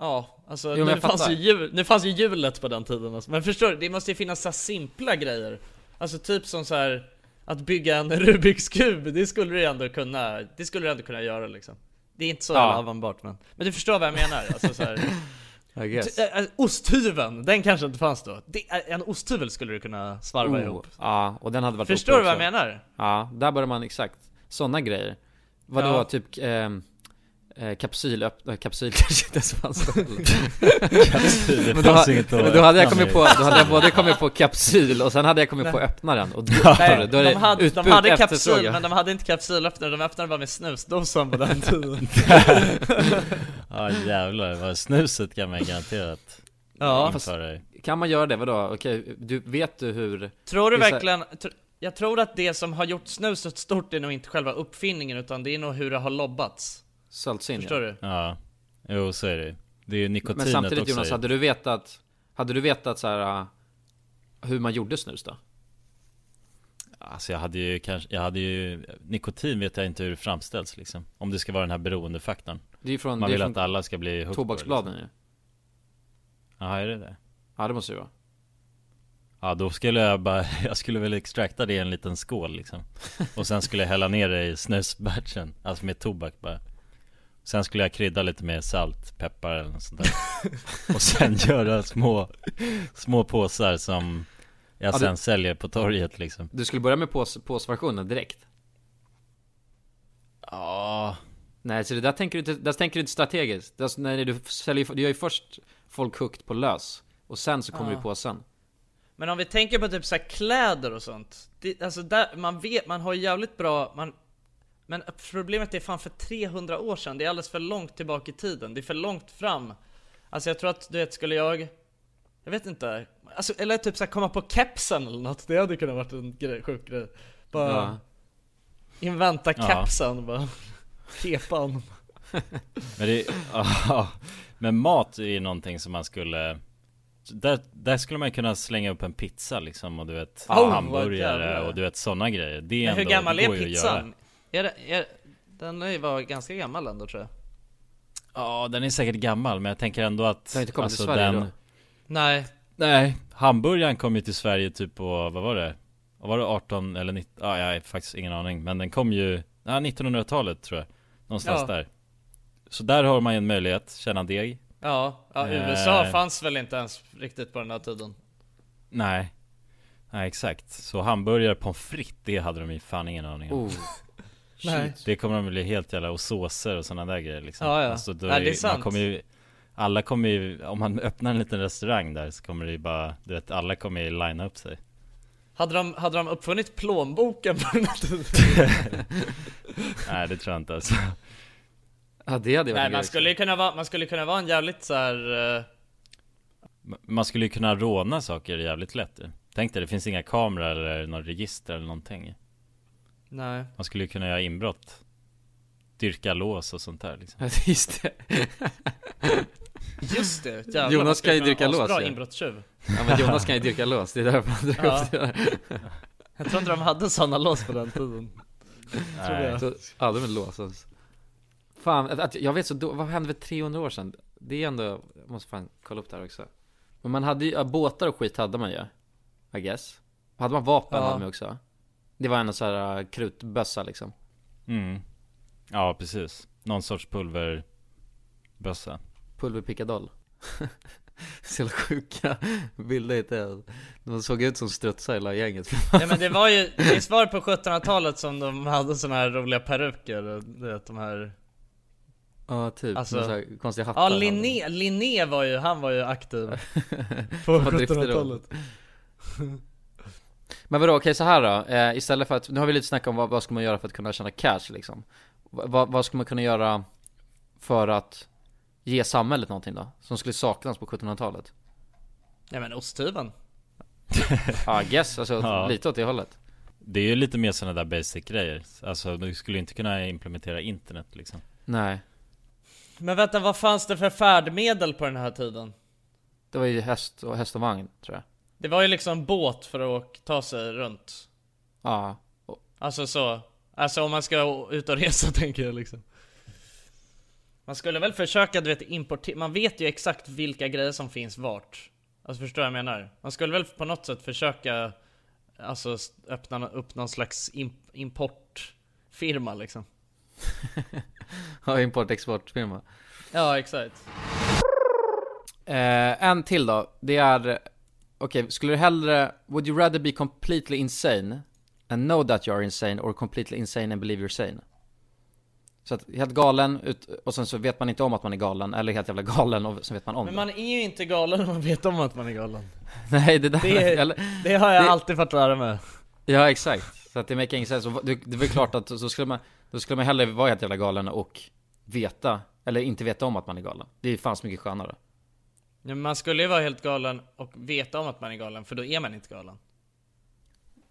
ja, alltså
Jo,
nu, fanns ju nu fanns ju hjulet på den tiden alltså. Men förstår du? Det måste ju finnas så simpla grejer. Alltså typ som så här att bygga en Rubiks kub, det skulle du ändå kunna, det skulle du ändå kunna göra liksom. Det är inte så
Ja.
men, men du förstår vad jag menar? Alltså så här,
I guess.
T- osthyveln, den kanske inte fanns då. En osthyvel skulle du kunna svarva
Oh,
ihop.
Ja, och den hade varit
Förstår du vad jag menar?
Ja, där börjar man exakt. Sådana grejer. Vadå,
Ja.
typ ehm, eh, kapsyl, öpp, äh, kapsyl kanske inte ens fanns då
Kapsyl, det
men, då,
fanns inget
men då hade jag kommit på, då hade jag både kommit på kapsyl och sen hade jag kommit på öppna den och då, du, då är det
de hade,
utbud
de hade kapsyl, men de hade inte kapsylöppnare, de öppnade bara med snusdosan på den tiden.
Ja jävlar, vad snuset kan man garanterat
Ja.
i.
Kan man göra det? Vadå? Okej, du, vet du hur?
Tror du
så-
verkligen, tr- jag tror att det som har gjort snuset stort är nog inte själva uppfinningen utan det är nog hur det har lobbats.
Saltsin
Förstår
ja.
du?
Ja, jo så är det Det är ju nikotinet
Men samtidigt
också
Jonas, hade du vetat, hade du vetat så här äh, hur man gjorde snus då?
Alltså jag hade ju kanske, jag hade ju Nikotin vet jag inte hur det framställs liksom Om det ska vara den här beroendefaktorn
Det är från,
Man
det är
vill
från
att alla ska bli hooked
tobaksbladen
liksom.
ju.
Ja, är det det?
Ja det måste det vara.
Ja då skulle jag bara, jag skulle väl extrakta det i en liten skål liksom Och sen skulle jag hälla ner det i snusbatchen Alltså med tobak bara Sen skulle jag krydda lite med salt, peppar eller något sånt där Och sen göra små, små påsar som jag
Ja,
sen
du-
säljer på torget liksom
Du skulle börja med pås, påsversionen direkt?
Ja
Nej så det där tänker du inte, där tänker du inte strategiskt. Alltså, nej, du säljer du gör ju först folk hooked på lös Och sen så kommer
Ja.
du påsen
Men om vi tänker på typ så här kläder och sånt. Det, alltså där, man vet, man har jävligt bra, man, men problemet är fan för 300 år sedan, det är alldeles för långt tillbaka i tiden, det är för långt fram. Alltså jag tror att, du vet, skulle jag, jag vet inte, alltså, eller typ så här komma på kepsen eller något, det hade kunnat varit en grej, sjuk grej. Bara
Ja.
inventa
Ja.
kepsen, bara kepan.
Men det, ja, men mat är ju någonting som man skulle där, där skulle man kunna slänga upp en pizza liksom och du vet
Oh,
hamburgare och du vet sådana grejer Det är
Men hur
ändå,
gammal är pizzan? Är det, är, den lär ju vara ganska gammal ändå tror jag.
Ja den är säkert gammal men jag tänker ändå att
Den har inte kommit till
alltså,
Sverige
den,
då?
Nej,
Nej, hamburgaren kom ju till Sverige typ på, vad var det? Var det 18 eller 19? Ja, jag har faktiskt ingen aning Men den kom ju, ja 1900-talet tror jag Någonstans
Ja.
där Så där har man ju en möjlighet, tjäna deg
Ja, ja
Eh.
USA fanns väl inte ens riktigt på den här tiden.
Nej Ja exakt, så hamburgare, pommes frites, det hade de ju fan ingen aning om
Oh.
Nej.
Det kommer de bli helt jävla, och såser och sådana där grejer liksom
Ja, ja.
Alltså, då
Ja, det är
ju-
sant.
Man kommer ju Alla kommer ju, om man öppnar en liten restaurang där så kommer det ju bara, du vet alla kommer ju linea upp sig
Hade de, hade de uppfunnit plånboken på den?
Nej det tror jag inte alltså
Ja det hade
Nej
varit
man
grej.
skulle ju kunna vara, man skulle kunna vara en jävligt så här. eh,
Man skulle ju kunna råna saker jävligt lätt. Tänk dig, det finns inga kameror eller något register eller någonting
Nej
Man skulle ju kunna göra inbrott Dyrka lås och sånt där liksom
Ja, Just det.
Just det, jävlar,
Jonas kan ju dyrka lås
asbra
ju.
inbrottstjuv
Ja men Jonas kan ju dyrka lås, det är därför han drar
Ja.
upp det där.
Jag tror inte de hade sådana lås på den tiden Tror
Nej.
jag.
Så, aldrig med lås alltså. Fan, att, att, jag vet så då, vad hände för 300 år sedan? Det är ändå, jag måste fan kolla upp det här också Men man hade ju, ja, båtar och skit hade man ju I guess Hade man vapen
Ja.
hade man också Det var en sån här uh, krutbössa liksom.
Mm. Ja precis, någon sorts pulverbössa.
Pulverpickadoll. Så jävla sjuka bilder inte De såg ut som strutsar hela gänget.
Ja men det var ju, visst var det på 1700-talet som de hade såna här roliga peruker, du vet de här
Ja typ,
Alltså-
så här konstiga hattar.
Ja. Linné, Linné var ju, han var ju aktiv på
Vad drifter då?
1700-talet
Men vadå, okej så här då, eh, istället för att, nu har vi lite snackat om vad, vad ska man göra för att kunna tjäna cash liksom Va- vad, vad ska man kunna göra för att ge samhället någonting då? Som skulle saknas på 1700-talet?
Ja men osthyveln
Ja, I guess, alltså
Ja.
lite åt det hållet
Det är ju lite mer sådana där basic grejer Alltså du skulle inte kunna implementera internet liksom
Nej,
Men vänta, vad fanns det för färdmedel på den här tiden?
det var ju häst och, häst och vagn tror jag
Det var ju liksom båt för att ta sig runt.
Ja,
Alltså så, alltså om man ska ut och resa tänker jag liksom. Man skulle väl försöka du vet importera, man vet ju exakt vilka grejer som finns vart. Alltså förstår jag vad jag menar? Man skulle väl på något sätt försöka Alltså öppna upp någon slags imp- importfirma liksom.
Ja import-exportfirma.
Ja exakt.
Eh, En till då, det är Okej, skulle du hellre, would you rather be completely insane and know that you are insane or completely insane and believe you're sane? Så att helt galen ut, och sen så vet man inte om att man är galen, eller helt jävla galen och så vet man om
Men
det.
man är ju inte galen om man vet om att man är galen
Nej det där,
Det,
eller,
det har jag
det-
alltid fått lära mig
Ja exakt, så att det make ingen sense. Och det, det är väl klart att så skulle man, då skulle man hellre vara helt jävla galen och veta, eller inte veta om att man är galen. Det är fan så mycket skönare.
Ja, Man skulle ju vara helt galen och veta om att man är galen, för då är man inte galen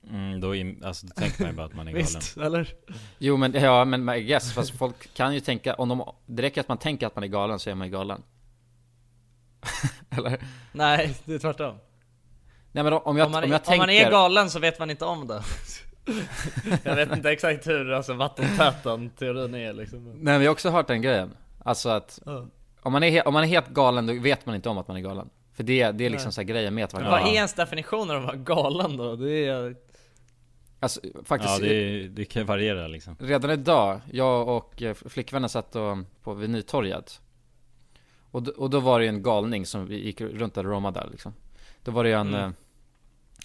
mm, då, alltså, då tänker man ju bara att man är galen
Visst, eller?
Jo men, ja men I guess, fast folk kan ju tänka, om de, det räcker att man tänker att man är galen så är man ju galen. eller?
Nej, det är tvärtom
Nej men om jag,
om, man,
om jag
om
tänker...
man är galen så vet man inte om det Jag vet inte exakt hur alltså, vattentät den teorin är liksom
Nej men jag har också hört den grejen. Alltså att,
Ja.
Om man, är, om man är helt galen då vet man inte om att man är galen. För det, det är liksom så här grejen med att vara
Men
galen.
Vad är ens definition av att vara galen då? Det är...
Alltså faktiskt,
Ja det, det kan ju variera liksom
redan idag, jag och eh, flickvännen satt och, på vid Nytorget. Och, d- och då var det ju en galning som vi gick runt där och romade där liksom. Då var det ju en,
Mm.
eh,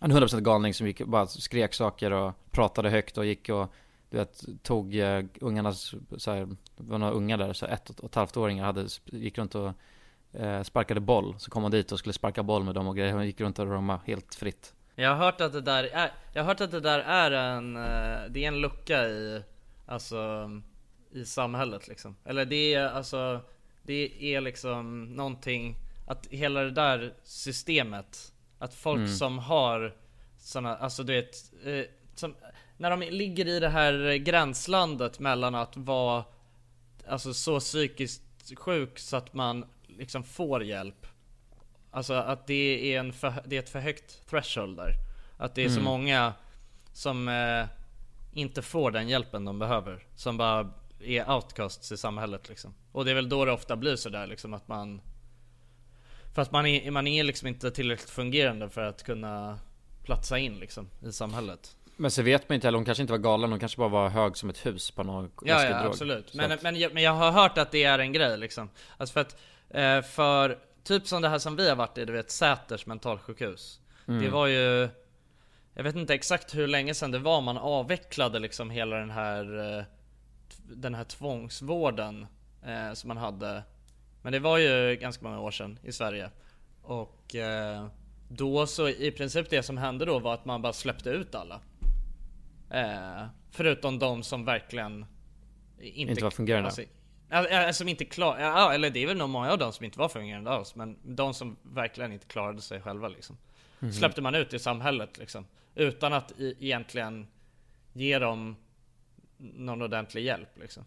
en 100% galning som gick bara skrek saker och pratade högt och gick och du vet, tog eh, ungarnas, så här, det var några ungar där, så ett och ett halvt åringar hade, gick runt och eh, sparkade boll. Så kom hon dit och skulle sparka boll med dem och grejer. Hon gick runt och romade helt fritt.
Jag har hört att det där är, jag har hört att det där är en, eh, det är en lucka i, alltså, i samhället liksom. Eller det är alltså, det är liksom någonting, att hela det där systemet, att folk
Mm.
som har såna, alltså du vet, eh, som, när de ligger i det här gränslandet mellan att vara Alltså så psykiskt sjuk så att man liksom får hjälp. Alltså att det är, en för, det är ett för högt threshold där. Att det är så
Mm.
många som eh, inte får den hjälpen de behöver Som bara är outcasts i samhället liksom. Och det är väl då det ofta blir sådär liksom att man För att man är, man är liksom inte tillräckligt fungerande för att kunna platsa in liksom i samhället
Men så vet man inte heller, hon kanske inte var galen, hon kanske bara var hög som ett hus på någon
Ja, ja absolut. Men,
att-
men, jag, men jag har hört att det är en grej liksom. Alltså för att, eh, för typ som det här som vi har varit i, du vet Säters mentalsjukhus.
Mm.
Det var ju, Jag vet inte exakt hur länge sedan det var man avvecklade liksom hela den här eh, Den här tvångsvården eh, som man hade Men det var ju ganska många år sedan i Sverige Och då så i princip det som hände då var att man bara släppte ut alla eh, Förutom de som verkligen Inte,
Inte var fungerande.
Alltså, ja, som inte klar, ja, eller det är väl nog många av dem som inte var fungerande alls Men de som verkligen inte klarade sig själva liksom
Mhm.
Släppte man ut i samhället liksom Utan att i, egentligen ge dem någon ordentlig hjälp liksom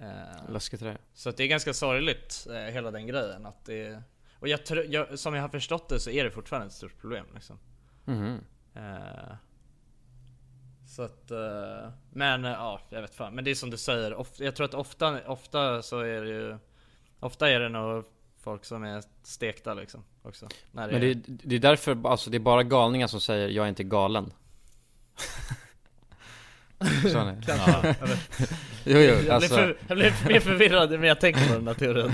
Eh,
Läskigt det.
Så det är ganska sorgligt eh, hela den grejen att det Och jag, jag, som jag har förstått det så är det fortfarande ett stort problem liksom
Mhm.
Eh, Så att, eh, men eh, ja, jag vet fan. Men det är som du säger, jag tror att ofta, ofta så är det ju Ofta är det nog folk som är stekta liksom också. När
Men det, är- det är därför, alltså det är bara galningar som säger 'Jag är inte galen' Så ni?
Kanske. Jag.
Jo, jo,
jag,
alltså,
blir för, jag blir mer förvirrad när jag tänker på den här teorin.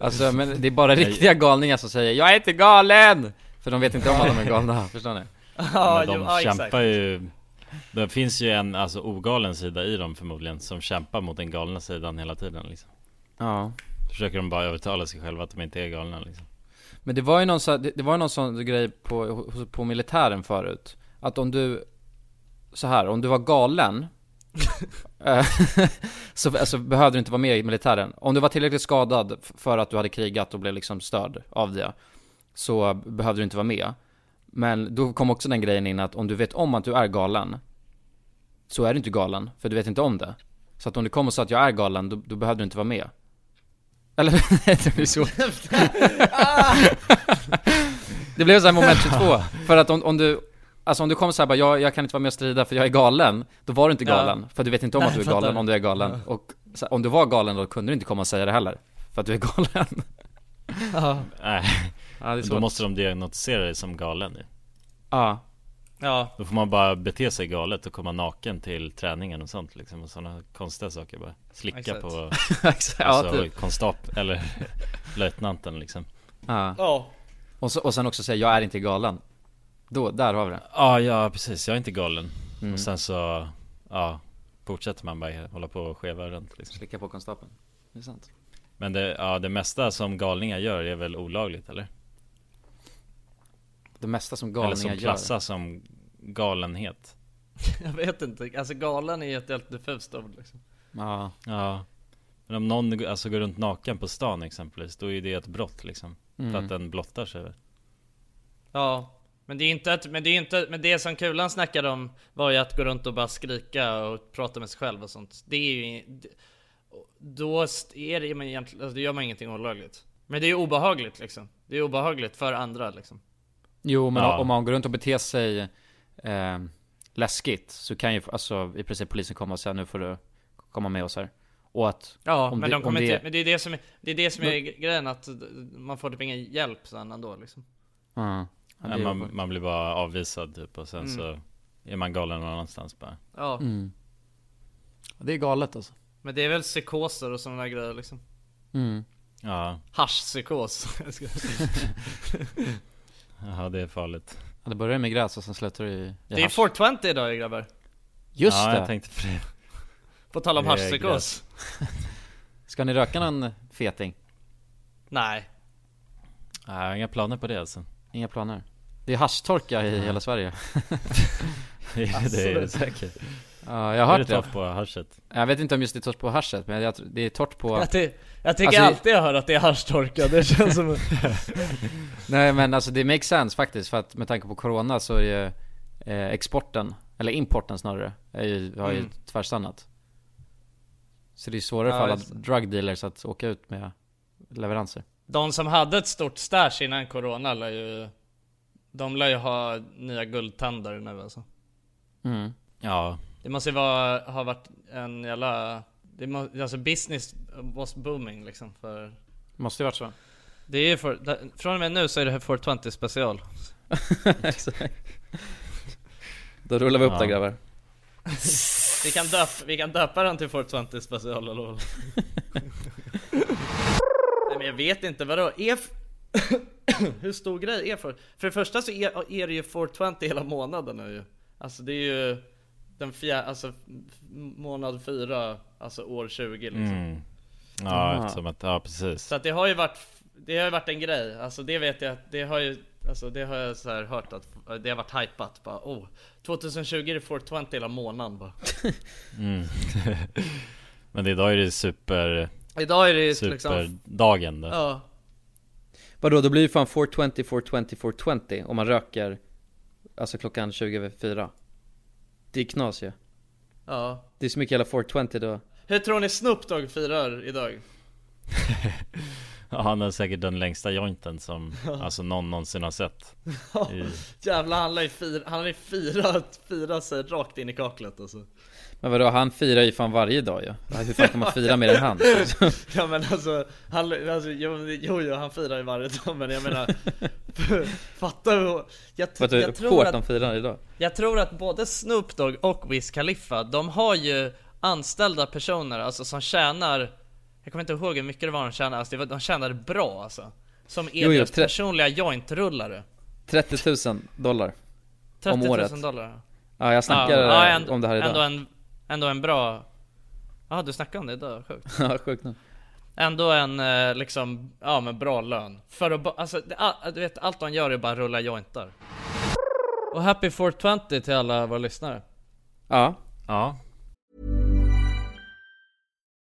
alltså men det är bara riktiga galningar som säger 'Jag är inte galen!' För de vet inte om att de är galna, förstår ni?
Ja,
Men de
jo, ja,
kämpar
exakt.
ju Det finns ju en alltså ogalen sida i dem förmodligen Som kämpar mot den galna sidan hela tiden liksom.
Ja.
Försöker de bara övertala sig själva att de inte är galna liksom.
Men det var ju någon sån, det, det var någon sån grej på, på militären förut Att om du, så här, om du var galen eh, Så alltså, behövde du inte vara med i militären. Om du var tillräckligt skadad för att du hade krigat och blev liksom störd av det Så behövde du inte vara med Men då kom också den grejen in att om du vet om att du är galen Så är du inte galen, för du vet inte om det. Så att om du kommer och sa att jag är galen, då, då behövde du inte vara med. Eller, det blir så. Det blev så här moment 22, för att om, om du Alltså om du kommer såhär bara, jag, jag kan inte vara med och strida för jag är galen Då var du inte
Ja.
galen, för du vet inte om
Nej,
att du är galen om du är galen. Och så, här, om du var galen då kunde du inte komma och säga det heller. För att du är galen.
Ja.
Nej,
Ja, det är
då måste de diagnostisera dig som galen ju
Ja,
Ja,
Då får man bara bete sig galet och komma naken till träningen och sånt liksom och sådana konstiga saker bara Slicka
Exakt.
på
exakt, ja,
alltså,
typ.
konstap eller löjtnanten liksom
ja.
ja.
Och, så, och sen också säga, jag är inte galen Då, där har vi det
Ja, ja precis, jag är inte galen
Mm.
Och sen så, ja Fortsätter man bara hålla på och skeva runt liksom.
Slicka på konstapeln Det är sant
Men det, ja, det mesta som galningar gör är väl olagligt eller?
Det mesta som
eller
galningar
som
gör
klassas som galenhet
Jag vet inte, alltså galen är ju ett helt diffust ord liksom.
Ja,
Ja Men om någon alltså, går runt naken på stan exempelvis Då är det ett brott liksom För
Mm.
att den blottar sig
Ja, men det är inte ett, men det är inte, men det som Kulan snackade om var ju att gå runt och bara skrika och prata med sig själv och sånt. Det är ju, det- då är det, men egentligen, alltså, då gör man ingenting olagligt. Men det är ju obehagligt liksom. Det är obehagligt för andra liksom.
Jo men
Ja.
om man går runt och beter sig eh, läskigt Så kan ju alltså i princip polisen komma och säga nu får du komma med oss här Och att
Ja,
Om
men
det-
de kommer
om det-
inte, men det är det som är, det är det som är grejen att man får typ ingen hjälp sen ändå liksom.
Ja, ja,
man, man blir bara avvisad typ och sen
Mm.
så Är man galen någon annanstans bara
Ja,
mm. Det är galet alltså
men det är väl psykoser och sådana där grejer liksom.
mm.
Ja,
Haschpsykos.
ja det är farligt
ja, Det börjar med gräs och sen slutar det i, i
det är
hasch.
420 idag grabbar.
Just
Ja
det!
jag tänkte på det
På tal om haschpsykos.
Ska ni röka någon feting?
Nej.
Nej, jag har inga planer på det alltså
Inga planer? Det är haschtorka i hela Sverige
det är det säkert
Ja, jag har
Är
hört
det
det
torrt på haschet?
Jag vet inte om just det är torrt på haschet, men jag, det är torrt på
Jag, ty- jag tycker
Alltså,
alltid jag hör att det är haschtorka, det känns som...
Nej men alltså det makes sense faktiskt, för att med tanke på Corona så är ju eh, exporten, eller importen snarare, är ju, har ju
Mm.
tvärstannat Så det är svårare
Ja,
för alla drug dealers att åka ut med leveranser
De som hade ett stort stash innan corona lär ju... De lär ju ha nya guldtänder nu alltså.
mm.
Ja,
Det måste ju vara, ha varit en jävla... Det må, alltså business was booming liksom för...
Måste ju varit så
Det är ju för, från och med nu så är det här 420 special.
Exakt Då rullar vi upp
Ja.
det grabbar
Vi kan, döp, vi kan döpa den till 420 special eller vad? Nej men jag vet inte, vadå? F- hur stor grej är för? För det första så är, är det ju 420 hela månaden nu ju. Alltså det är ju den fjärde, alltså månad fyra, alltså år 20 liksom.
Mm. Ja,
Aha.
eftersom att, ja precis.
Så att det har ju varit, det har ju varit en grej. Alltså det vet jag, det har ju, alltså det har jag så här hört att det har varit hypat bara oh 2020 är det 420 hela månaden bara.
Mm. Men idag är det super...
Idag är det liksom-
Superdagen då.
Ja.
Vadå, då blir det fan 420, 420, 420 om man röker Alltså klockan 20 över 4 Det är knas ju
Ja.
Det är så mycket jävla 420 då
Hur tror ni Snoop Dogg firar idag?
Han har säkert den längsta jointen som alltså någon någonsin har sett. I...
Jävlar han har ju fira, han har ju firat, firat sig rakt in i kaklet alltså.
Men vadå, han firar ju fan varje dag ju ja. Hur fan kan man fira mer än han?
Ja men alltså, han, alltså jo, jo, jo han firar ju varje dag men jag menar Fatta hur, jag,
För att du
jag tror
hårt
att
de firar idag
Jag tror att både Snoop Dogg och Wiz Khalifa, de har ju anställda personer alltså som tjänar Jag kommer inte ihåg hur mycket det var de tjänade, alltså det var, de tjänade bra alltså. Som är
Jo, jo,
deras
tre-
personliga jointrullare.
30 000 dollar
30
Om
000
året
dollar.
Ja jag snackade
ja, ändå,
om det här idag.
Ändå en, ändå en bra Ja du snackade om det idag, sjukt.
Ja sjukt nog.
Ändå en eh, liksom, ja men bra lön. För att ba- alltså, det, du vet allt de gör är bara rulla jointar. Och happy 420 till alla våra lyssnare.
Ja.
Ja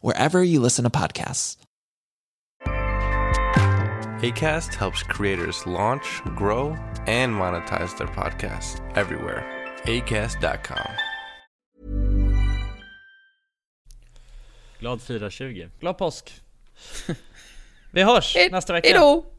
wherever you listen to podcasts.
ACAST helps creators launch, grow, and monetize their podcasts everywhere. ACAST.com.
Glad 420
Glad påsk! Vi hörs nästa vecka!
Hejdå!